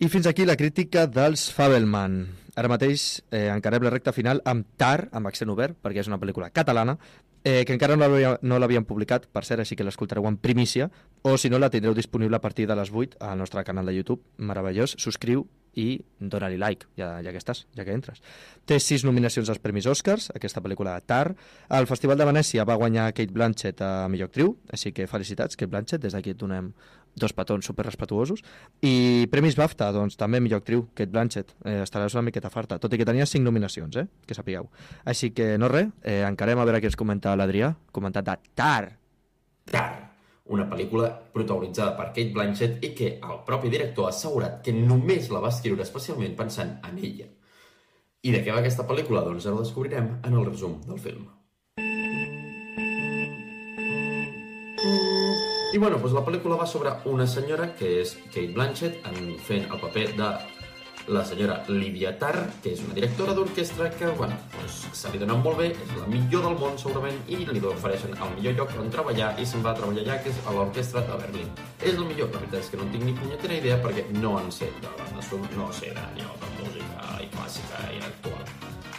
I fins aquí la crítica dels Fabelman. Ara mateix eh, encarem la recta final amb Tar, amb accent obert, perquè és una pel·lícula catalana, eh, que encara no l'havien publicat, per cert, així que l'escoltareu en primícia, o si no la tindreu disponible a partir de les 8 al nostre canal de YouTube, meravellós, subscriu i dona-li like, ja, ja que estàs, ja que entres. Té sis nominacions als Premis Oscars, aquesta pel·lícula de Tar. Al Festival de Venècia va guanyar Kate Blanchett a millor actriu, així que felicitats, Kate Blanchett, des d'aquí et donem dos petons super respetuosos. I Premis BAFTA, doncs també millor actriu, Kate Blanchett. Eh, estaràs una miqueta farta, tot i que tenia cinc nominacions, eh? que sapigueu. Així que no res, eh, encarem a veure què ens comenta l'Adrià, comentat de Tar. Tar, una pel·lícula protagonitzada per Kate Blanchett i que el propi director ha assegurat que només la va escriure especialment pensant en ella. I de què va aquesta pel·lícula? Doncs ara ho descobrirem en el resum del film. I bueno, doncs la pel·lícula va sobre una senyora que és Kate Blanchett en fent el paper de la senyora Lydia Tarr, que és una directora d'orquestra que, bueno, doncs, se li dona molt bé, és la millor del món segurament, i li ofereixen el millor lloc on treballar i se'n va a treballar allà, que és a l'orquestra de Berlín. És el millor, la veritat és que no tinc ni punyetera idea perquè no en sé de sonora, no sé d'allò de música i clàssica i actual.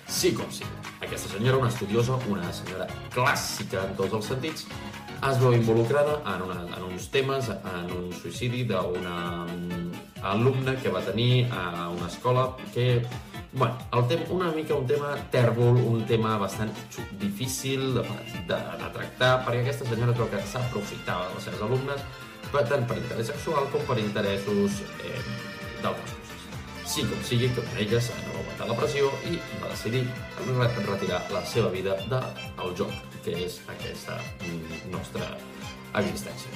Sí com sí. Aquesta senyora, una estudiosa, una senyora clàssica en tots els sentits, es veu involucrada en, una, en uns temes, en un suïcidi d'una mm, alumna que va tenir a una escola que, bueno, el tem una mica un tema tèrbol, un tema bastant difícil de, de, de tractar, perquè aquesta senyora creu que s'aprofitava de les seves alumnes, per, tant per interès sexual com per interessos eh, d'altres coses. Sí com sigui, que per elles no aguantar la pressió i va decidir re- retirar la seva vida del joc, que és aquesta nostra existència.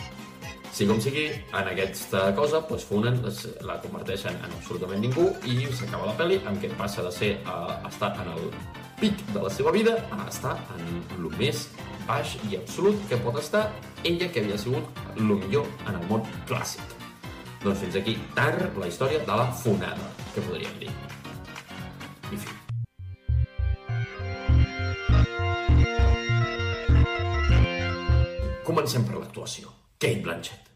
Sí com sigui, en aquesta cosa doncs, funen, la converteixen en absolutament ningú i s'acaba la pel·li amb què passa de ser a, estar en el pic de la seva vida a estar en el més baix i absolut que pot estar ella que havia sigut el millor en el món clàssic. Doncs fins aquí, tar la història de la fonada, que podríem dir. Fi. Comencem per l'actuació. Kate Blanchett.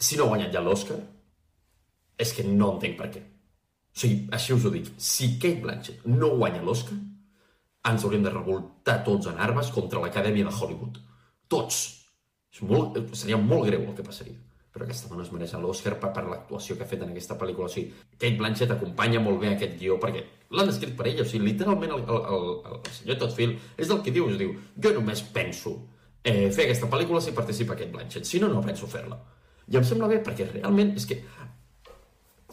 Si no ha guanyat ja l'Oscar, és que no entenc per què. O sigui, així us ho dic. Si Kate Blanchett no guanya l'Oscar, ens hauríem de revoltar tots en armes contra l'Acadèmia de Hollywood. Tots. És molt, seria molt greu el que passaria. Però aquesta dona es mereix l'Oscar per, per l'actuació que ha fet en aquesta pel·lícula. O sigui, Kate Blanchett acompanya molt bé aquest guió perquè l'han escrit per ella. O sigui, literalment el, el, el, el senyor Todfield és del que diu. Diu, jo només penso eh, fer aquesta pel·lícula si participa Kate Blanchett. Si no, no penso fer-la. I em sembla bé perquè realment és que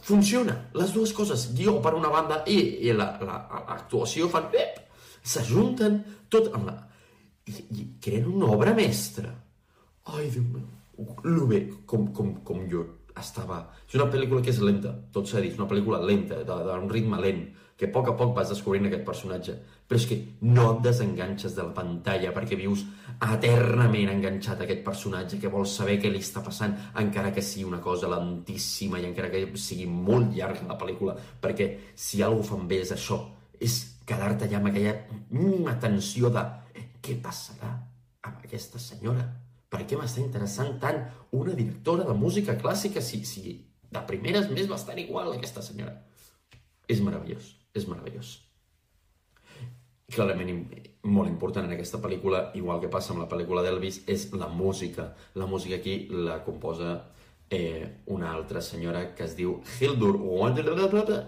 funciona. Les dues coses, guió per una banda i, i l'actuació la, la, fan... Ep, s'ajunten tot amb la... I, I creen una obra mestra. Ai, Déu meu. Lo bé, com, com, com jo estava... És una pel·lícula que és lenta, tot s'ha dit, és una pel·lícula lenta, d'un ritme lent, que a poc a poc vas descobrint aquest personatge. Però és que no et desenganxes de la pantalla perquè vius eternament enganxat a aquest personatge que vols saber què li està passant, encara que sigui una cosa lentíssima i encara que sigui molt llarga la pel·lícula, perquè si alguna fan bé és això, és quedar-te allà amb aquella mínima tensió de eh, què passarà amb aquesta senyora? Per què m'està interessant tant una directora de música clàssica si, si de primeres m'és bastant igual aquesta senyora? És meravellós, és meravellós. Clarament molt important en aquesta pel·lícula, igual que passa amb la pel·lícula d'Elvis, és la música. La música aquí la composa eh, una altra senyora que es diu Hildur Wanderlöflöflö.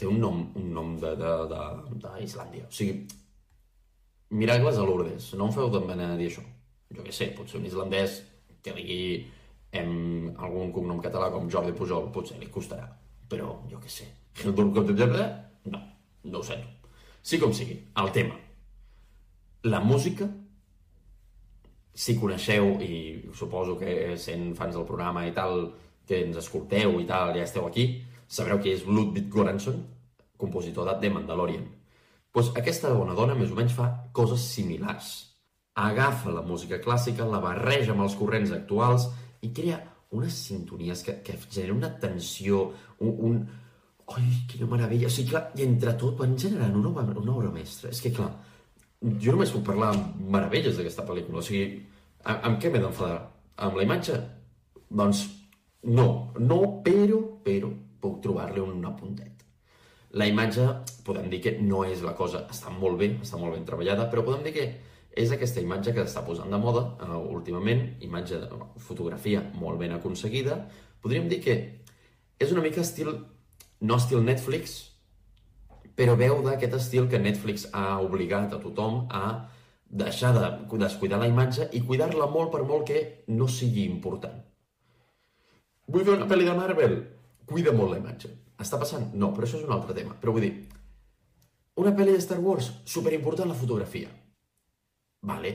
Té un nom, un nom d'Islàndia. O sigui, miracles a Lourdes. No em feu de mena dir això. Jo què sé, potser un islandès que digui em, algun cognom català com Jordi Pujol, potser li costarà. Però jo què sé. Hildur? No, no ho sento. Sí com sigui, el tema. La música, si coneixeu, i suposo que sent fans del programa i tal, que ens escolteu i tal, ja esteu aquí, sabreu que és Ludwig Göransson, compositor de The Mandalorian. Pues aquesta bona dona més o menys fa coses similars. Agafa la música clàssica, la barreja amb els corrents actuals i crea unes sintonies que, que generen una tensió, un, un... Ai, quina meravella! O sigui, clar, i entre tot van generant una, una obra mestra. És que, clar, jo només puc parlar amb meravelles d'aquesta pel·lícula. O sigui, Amb, amb què m'he d'enfadar? Amb la imatge? Doncs no, no, però, però puc trobar-li un apuntet. La imatge, podem dir que no és la cosa, està molt bé, està molt ben treballada, però podem dir que és aquesta imatge que està posant de moda uh, últimament, imatge de fotografia molt ben aconseguida. Podríem dir que és una mica estil, no estil Netflix, però veu d'aquest estil que Netflix ha obligat a tothom a deixar de descuidar la imatge i cuidar-la molt per molt que no sigui important. Vull fer una pel·li de Marvel? Cuida molt la imatge. Està passant? No, però això és un altre tema. Però vull dir, una pel·li de Star Wars, superimportant la fotografia. Vale,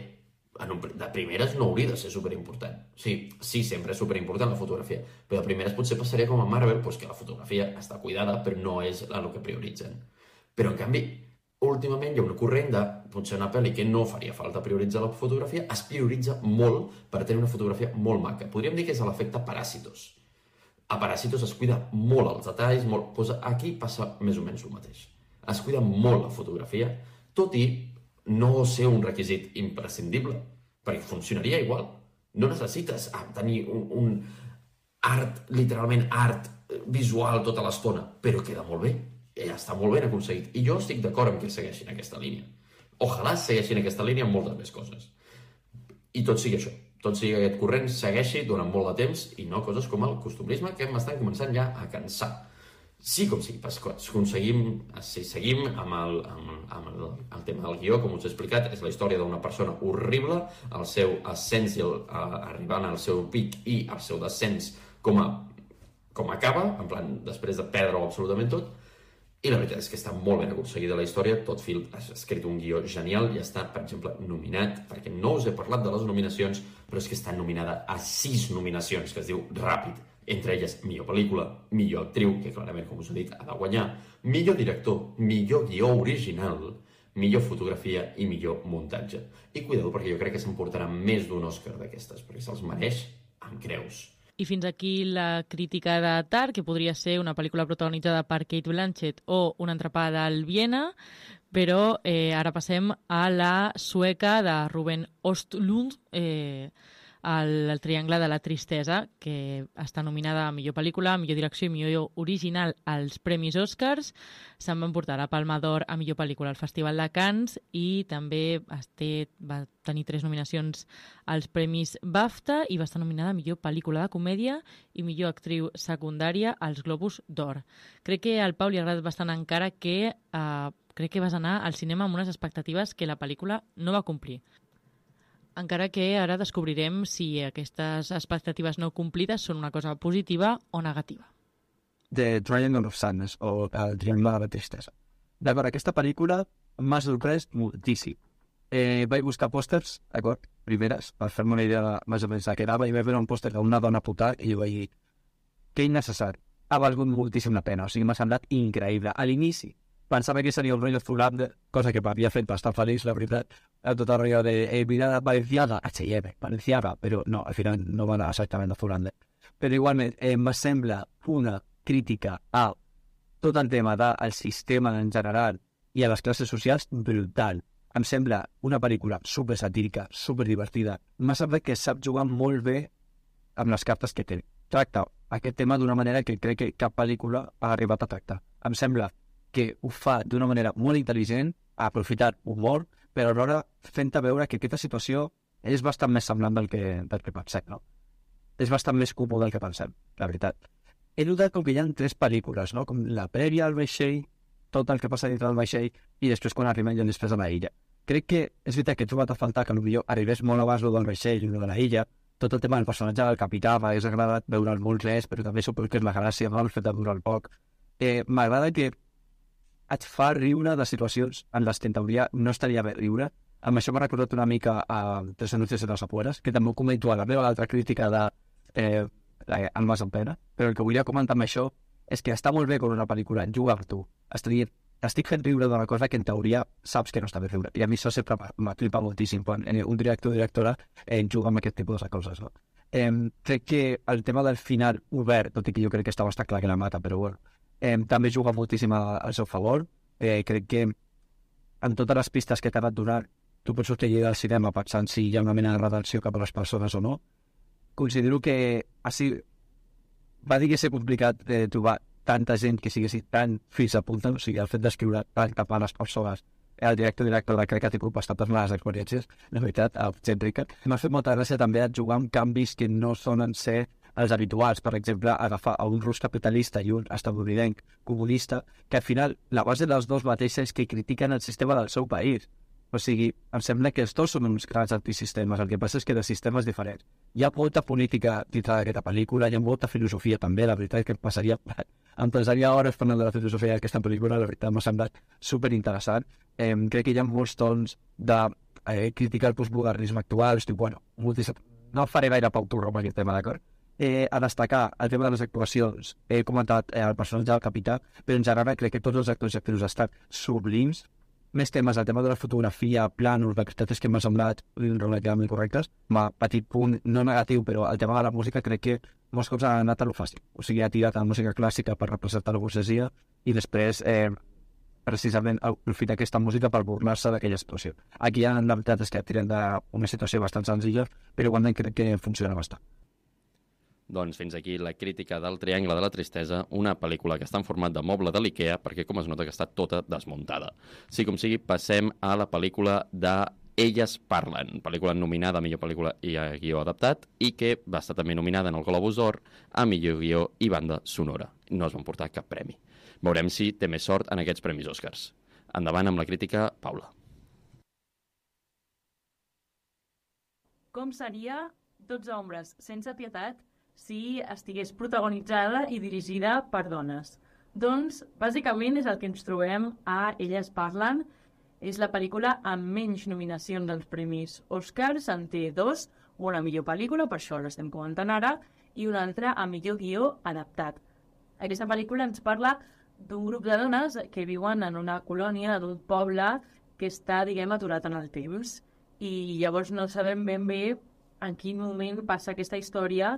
en un, de primeres no hauria de ser superimportant. Sí, sí, sempre és superimportant la fotografia, però de primeres potser passaria com a Marvel, doncs que la fotografia està cuidada, però no és el que prioritzen. Però, en canvi, últimament hi ha un corrent de, potser una pel·li que no faria falta prioritzar la fotografia, es prioritza molt per tenir una fotografia molt maca. Podríem dir que és l'efecte Paràsitos. A Paràsitos es cuida molt els detalls, molt... Pues aquí passa més o menys el mateix. Es cuida molt la fotografia, tot i no ser un requisit imprescindible, perquè funcionaria igual. No necessites ah, tenir un, un art, literalment art visual tota l'estona, però queda molt bé eh, està molt ben aconseguit. I jo estic d'acord amb que segueixin aquesta línia. Ojalà segueixin aquesta línia amb moltes més coses. I tot sigui això. Tot sigui aquest corrent segueixi durant molt de temps i no coses com el costumbrisme que m'estan començant ja a cansar. Sí, com si aconseguim, si seguim amb, el, amb, amb el, el tema del guió, com us he explicat, és la història d'una persona horrible, el seu ascens i el, arribant al seu pic i el seu descens com a, com acaba, en plan, després de perdre-ho absolutament tot, i la veritat és que està molt ben aconseguida la història, tot fil ha escrit un guió genial i està, per exemple, nominat, perquè no us he parlat de les nominacions, però és que està nominada a sis nominacions, que es diu Ràpid, entre elles millor pel·lícula, millor actriu, que clarament, com us he dit, ha de guanyar, millor director, millor guió original, millor fotografia i millor muntatge. I cuidado, perquè jo crec que s'emportarà més d'un Òscar d'aquestes, perquè se'ls mereix amb creus. I fins aquí la crítica de Tar, que podria ser una pel·lícula protagonitzada per Kate Blanchett o una entrapada al Viena, però eh, ara passem a la sueca de Ruben Ostlund, eh, el, el Triangle de la Tristesa, que està nominada a millor pel·lícula, a millor direcció i millor original als Premis Oscars. Se'n va emportar la Palma d'Or a millor pel·lícula al Festival de Cannes i també té, va tenir tres nominacions als Premis BAFTA i va estar nominada a millor pel·lícula de comèdia i millor actriu secundària als Globus d'Or. Crec que al Pau li ha agradat bastant encara que eh, crec que vas anar al cinema amb unes expectatives que la pel·lícula no va complir. Encara que ara descobrirem si aquestes expectatives no complides són una cosa positiva o negativa. The Triangle of Sadness, o el Triangle de la Tristesa. D'acord, aquesta pel·lícula m'ha sorprès moltíssim. Eh, vaig buscar pòsters, d'acord, primeres, per fer-me una idea de, més o menys de què anava, i vaig veure un pòster d'una dona puta i jo vaig dir que innecessari. Ha valgut moltíssim la pena, o sigui, m'ha semblat increïble. A l'inici, pensava que seria un rotllo Zulander, cosa que m'havia fet bastant feliç, la veritat, a tot el rotllo de eh, mirada valenciana, H&M, valenciana, però no, al final no va anar exactament de Zulander. Però igualment, eh, me sembla una crítica a tot el tema del sistema en general i a les classes socials brutal. Em sembla una pel·lícula super satírica, super divertida. M'ha semblat que sap jugar molt bé amb les cartes que té. Tracta aquest tema d'una manera que crec que cap pel·lícula ha arribat a tractar. Em sembla que ho fa d'una manera molt intel·ligent, aprofitat humor, però alhora fent-te veure que aquesta situació és bastant més semblant del que, del que pensem, no? És bastant més comú del que pensem, la veritat. He notat com que hi ha tres pel·lícules, no? Com la prèvia al vaixell, tot el que passa dintre del vaixell, i després quan arribem ja després a la illa. Crec que és veritat que he trobat a faltar que potser arribés molt abans del vaixell i de la illa, tot el tema del personatge del capità m'hagués agradat veure'l molt més, però també suposo que és la gràcia, no? el fet de durar poc. Eh, M'agrada que et fa riure de situacions en les que en teoria no estaria bé riure. Amb això m'ha recordat una mica a Tres anuncis de les afueres, que també ho comento a la meva altra crítica de eh, Almas en pena, però el que volia comentar amb això és que està molt bé com una pel·lícula jugar tu. Estic, estic fent riure d'una cosa que en teoria saps que no està bé riure. I a mi això sempre m'atripa moltíssim quan eh, un director o directora eh, juga amb aquest tipus de coses. No? Eh, crec que el tema del final obert, tot i que jo crec que està bastant clar que la mata, però bueno, eh, també juga moltíssim al seu favor. Eh, crec que en totes les pistes que t'ha anat donant tu pots sortir del cinema pensant si hi ha una mena de retenció cap a les persones o no. Considero que sigut, va dir que ser complicat eh, trobar tanta gent que siguessin tan fills a punta, o sigui, el fet d'escriure tant cap a les persones el director director de crec que ha tingut bastantes males experiències, la veritat, el Jen Rickard. M'ha fet molta gràcia també jugar amb canvis que no sonen ser els habituals, per exemple, agafar un rus capitalista i un estadounidenc comunista, que al final la base dels dos és que critiquen el sistema del seu país. O sigui, em sembla que els dos són uns grans antisistemes, el que passa és que de sistemes diferents. Hi ha molta política dintre d'aquesta pel·lícula, hi ha molta filosofia també, la veritat és que em passaria... (laughs) Em passaria hores parlant de la filosofia d'aquesta pel·lícula, la veritat m'ha semblat superinteressant. Eh, crec que hi ha molts tons de eh, criticar el postmodernisme actual, estic, bueno, moltis... no faré gaire pau turro amb aquest tema, d'acord? Eh, a destacar el tema de les actuacions. He comentat eh, el personatge del capità, però en general crec que tots els actors i actrius estan sublims, més temes, el tema de la fotografia, plànols, la és que m'ha semblat relativament correctes. Ma petit punt, no negatiu, però el tema de la música crec que molts cops ha anat a lo fàcil. O sigui, ha tirat a la música clàssica per representar la burgesia i després eh, precisament aprofita aquesta música per burlar-se d'aquella situació. Aquí ja la veritat és que tiren d'una situació bastant senzilla, però igualment crec que funciona bastant. Doncs fins aquí la crítica del Triangle de la Tristesa, una pel·lícula que està en format de moble de l'IKEA, perquè com es nota que està tota desmuntada. Sí com sigui, passem a la pel·lícula de Elles parlen, pel·lícula nominada a millor pel·lícula i a guió adaptat i que va estar també nominada en el Globus d'Or a millor guió i banda sonora. No es van portar cap premi. Veurem si té més sort en aquests premis Oscars. Endavant amb la crítica, Paula. Com seria 12 ombres sense pietat si estigués protagonitzada i dirigida per dones. Doncs, bàsicament, és el que ens trobem a Elles parlen. És la pel·lícula amb menys nominacions dels premis Oscars, en té dos, una millor pel·lícula, per això l'estem comentant ara, i una altra a millor guió adaptat. Aquesta pel·lícula ens parla d'un grup de dones que viuen en una colònia d'un poble que està, diguem, aturat en el temps. I llavors no sabem ben bé en quin moment passa aquesta història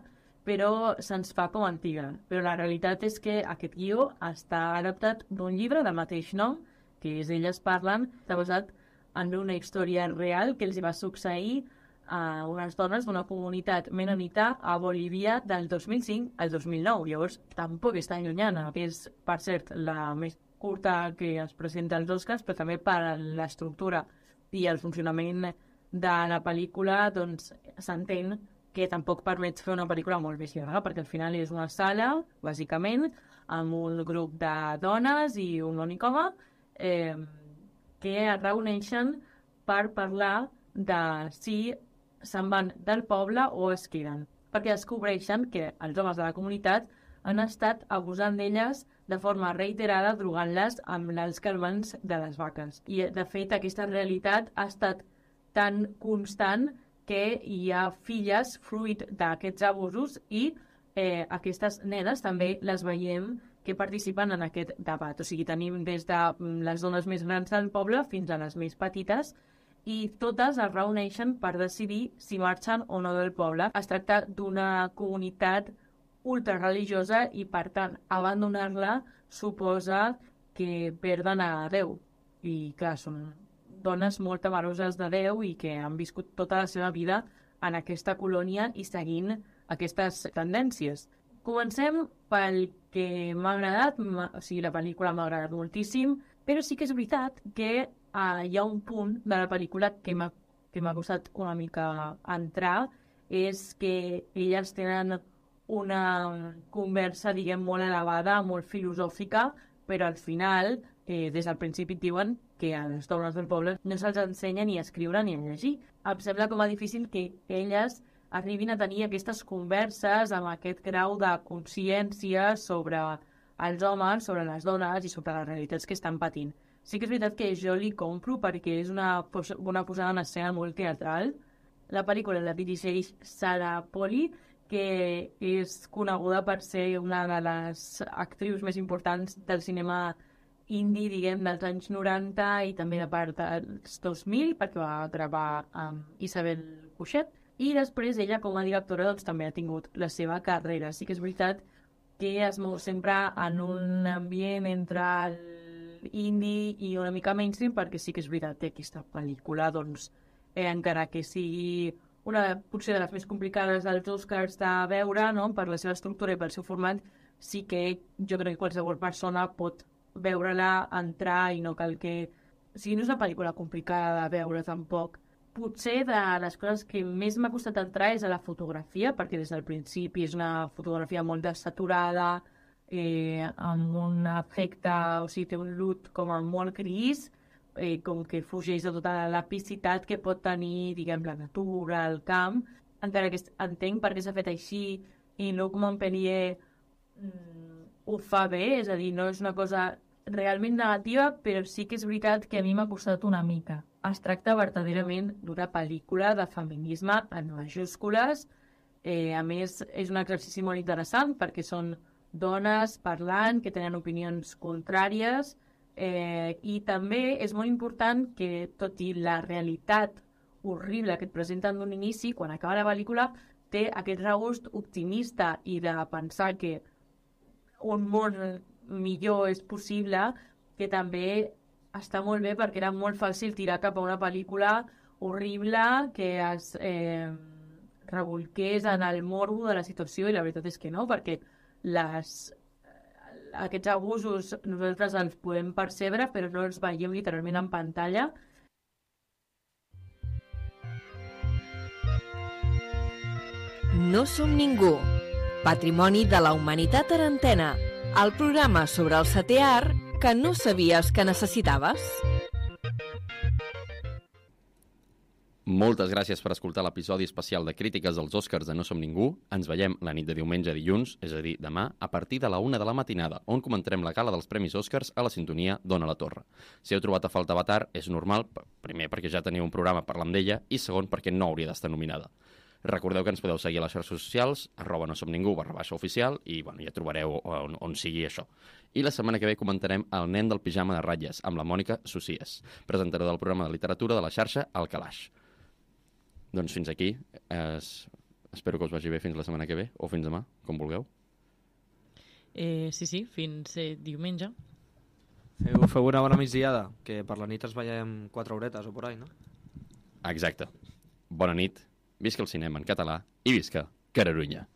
però se'ns fa com antiga. Però la realitat és que aquest guió està adaptat d'un llibre del mateix nom, que és Elles parlen, està basat en una història real que els va succeir a unes dones d'una comunitat menonita a Bolívia del 2005 al 2009. Llavors, tampoc tan llunyana, que és, per cert, la més curta que es presenta als Oscars, però també per l'estructura i el funcionament de la pel·lícula, doncs s'entén que tampoc permet fer una pel·lícula molt més llarga, perquè al final és una sala, bàsicament, amb un grup de dones i un únic home, eh, que es reuneixen per parlar de si se'n van del poble o es queden, perquè descobreixen que els homes de la comunitat han estat abusant d'elles de forma reiterada, drogant-les amb els calmants de les vaques. I, de fet, aquesta realitat ha estat tan constant que hi ha filles fruit d'aquests abusos i eh, aquestes nenes també les veiem que participen en aquest debat. O sigui, tenim des de mm, les dones més grans del poble fins a les més petites i totes es reuneixen per decidir si marxen o no del poble. Es tracta d'una comunitat ultrareligiosa i, per tant, abandonar-la suposa que perden a Déu. I, clar, són dones molt temeroses de Déu i que han viscut tota la seva vida en aquesta colònia i seguint aquestes tendències. Comencem pel que m'ha agradat, o sigui, la pel·lícula m'ha agradat moltíssim, però sí que és veritat que uh, hi ha un punt de la pel·lícula que m'ha costat una mica entrar, és que elles tenen una conversa, diguem, molt elevada, molt filosòfica, però al final eh, des del principi diuen que a les dones del poble no se'ls ensenya ni a escriure ni a llegir. Em sembla com a difícil que elles arribin a tenir aquestes converses amb aquest grau de consciència sobre els homes, sobre les dones i sobre les realitats que estan patint. Sí que és veritat que jo li compro perquè és una, una posada en escena molt teatral. La pel·lícula la dirigeix Sara Poli, que és coneguda per ser una de les actrius més importants del cinema indie, diguem, dels anys 90 i també de part dels 2000, perquè va gravar amb Isabel Cuixet, i després ella, com a directora, doncs, també ha tingut la seva carrera. Sí que és veritat que es mou sempre en un ambient entre el i una mica mainstream, perquè sí que és veritat que aquesta pel·lícula, doncs, eh, encara que sigui una potser de les més complicades dels Oscars de veure, no? per la seva estructura i pel seu format, sí que jo crec que qualsevol persona pot veure-la, entrar i no cal que... O sigui, no és una pel·lícula complicada de veure tampoc. Potser de les coses que més m'ha costat entrar és a la fotografia, perquè des del principi és una fotografia molt desaturada, eh, amb un efecte, o sigui, té un lut com a molt gris, eh, com que fugeix de tota l'apicitat que pot tenir, diguem, la natura, el camp, encara que entenc per què s'ha fet així, i Luc Montpellier mm, ho fa bé, és a dir, no és una cosa realment negativa, però sí que és veritat que a mi m'ha costat una mica. Es tracta verdaderament d'una pel·lícula de feminisme en majúscules, eh, a més és un exercici molt interessant perquè són dones parlant que tenen opinions contràries eh, i també és molt important que tot i la realitat horrible que et presenten d'un inici, quan acaba la pel·lícula té aquest regust optimista i de pensar que un món millor és possible, que també està molt bé perquè era molt fàcil tirar cap a una pel·lícula horrible que es eh, revolqués en el morbo de la situació i la veritat és que no, perquè les, aquests abusos nosaltres els podem percebre però no els veiem literalment en pantalla No som ningú. Patrimoni de la Humanitat Arantena. El programa sobre el setè art que no sabies que necessitaves. Moltes gràcies per escoltar l'episodi especial de crítiques dels Oscars de No Som Ningú. Ens veiem la nit de diumenge a dilluns, és a dir, demà, a partir de la una de la matinada, on comentarem la gala dels Premis Oscars a la sintonia Dona la Torre. Si heu trobat a falta Avatar, és normal, primer perquè ja teniu un programa parlant d'ella, i segon perquè no hauria d'estar nominada. Recordeu que ens podeu seguir a les xarxes socials, arroba no som ningú, barra baixa oficial, i bueno, ja trobareu on, on sigui això. I la setmana que ve comentarem El nen del pijama de ratlles, amb la Mònica Socies, presentadora del programa de literatura de la xarxa El Calaix. Doncs fins aquí. Es... Espero que us vagi bé fins la setmana que ve, o fins demà, com vulgueu. Eh, sí, sí, fins eh, diumenge. Feu, feu una bona migdiada, que per la nit es veiem quatre horetes o por ahí, no? Exacte. Bona nit, visca el cinema en català i visca Cararunya.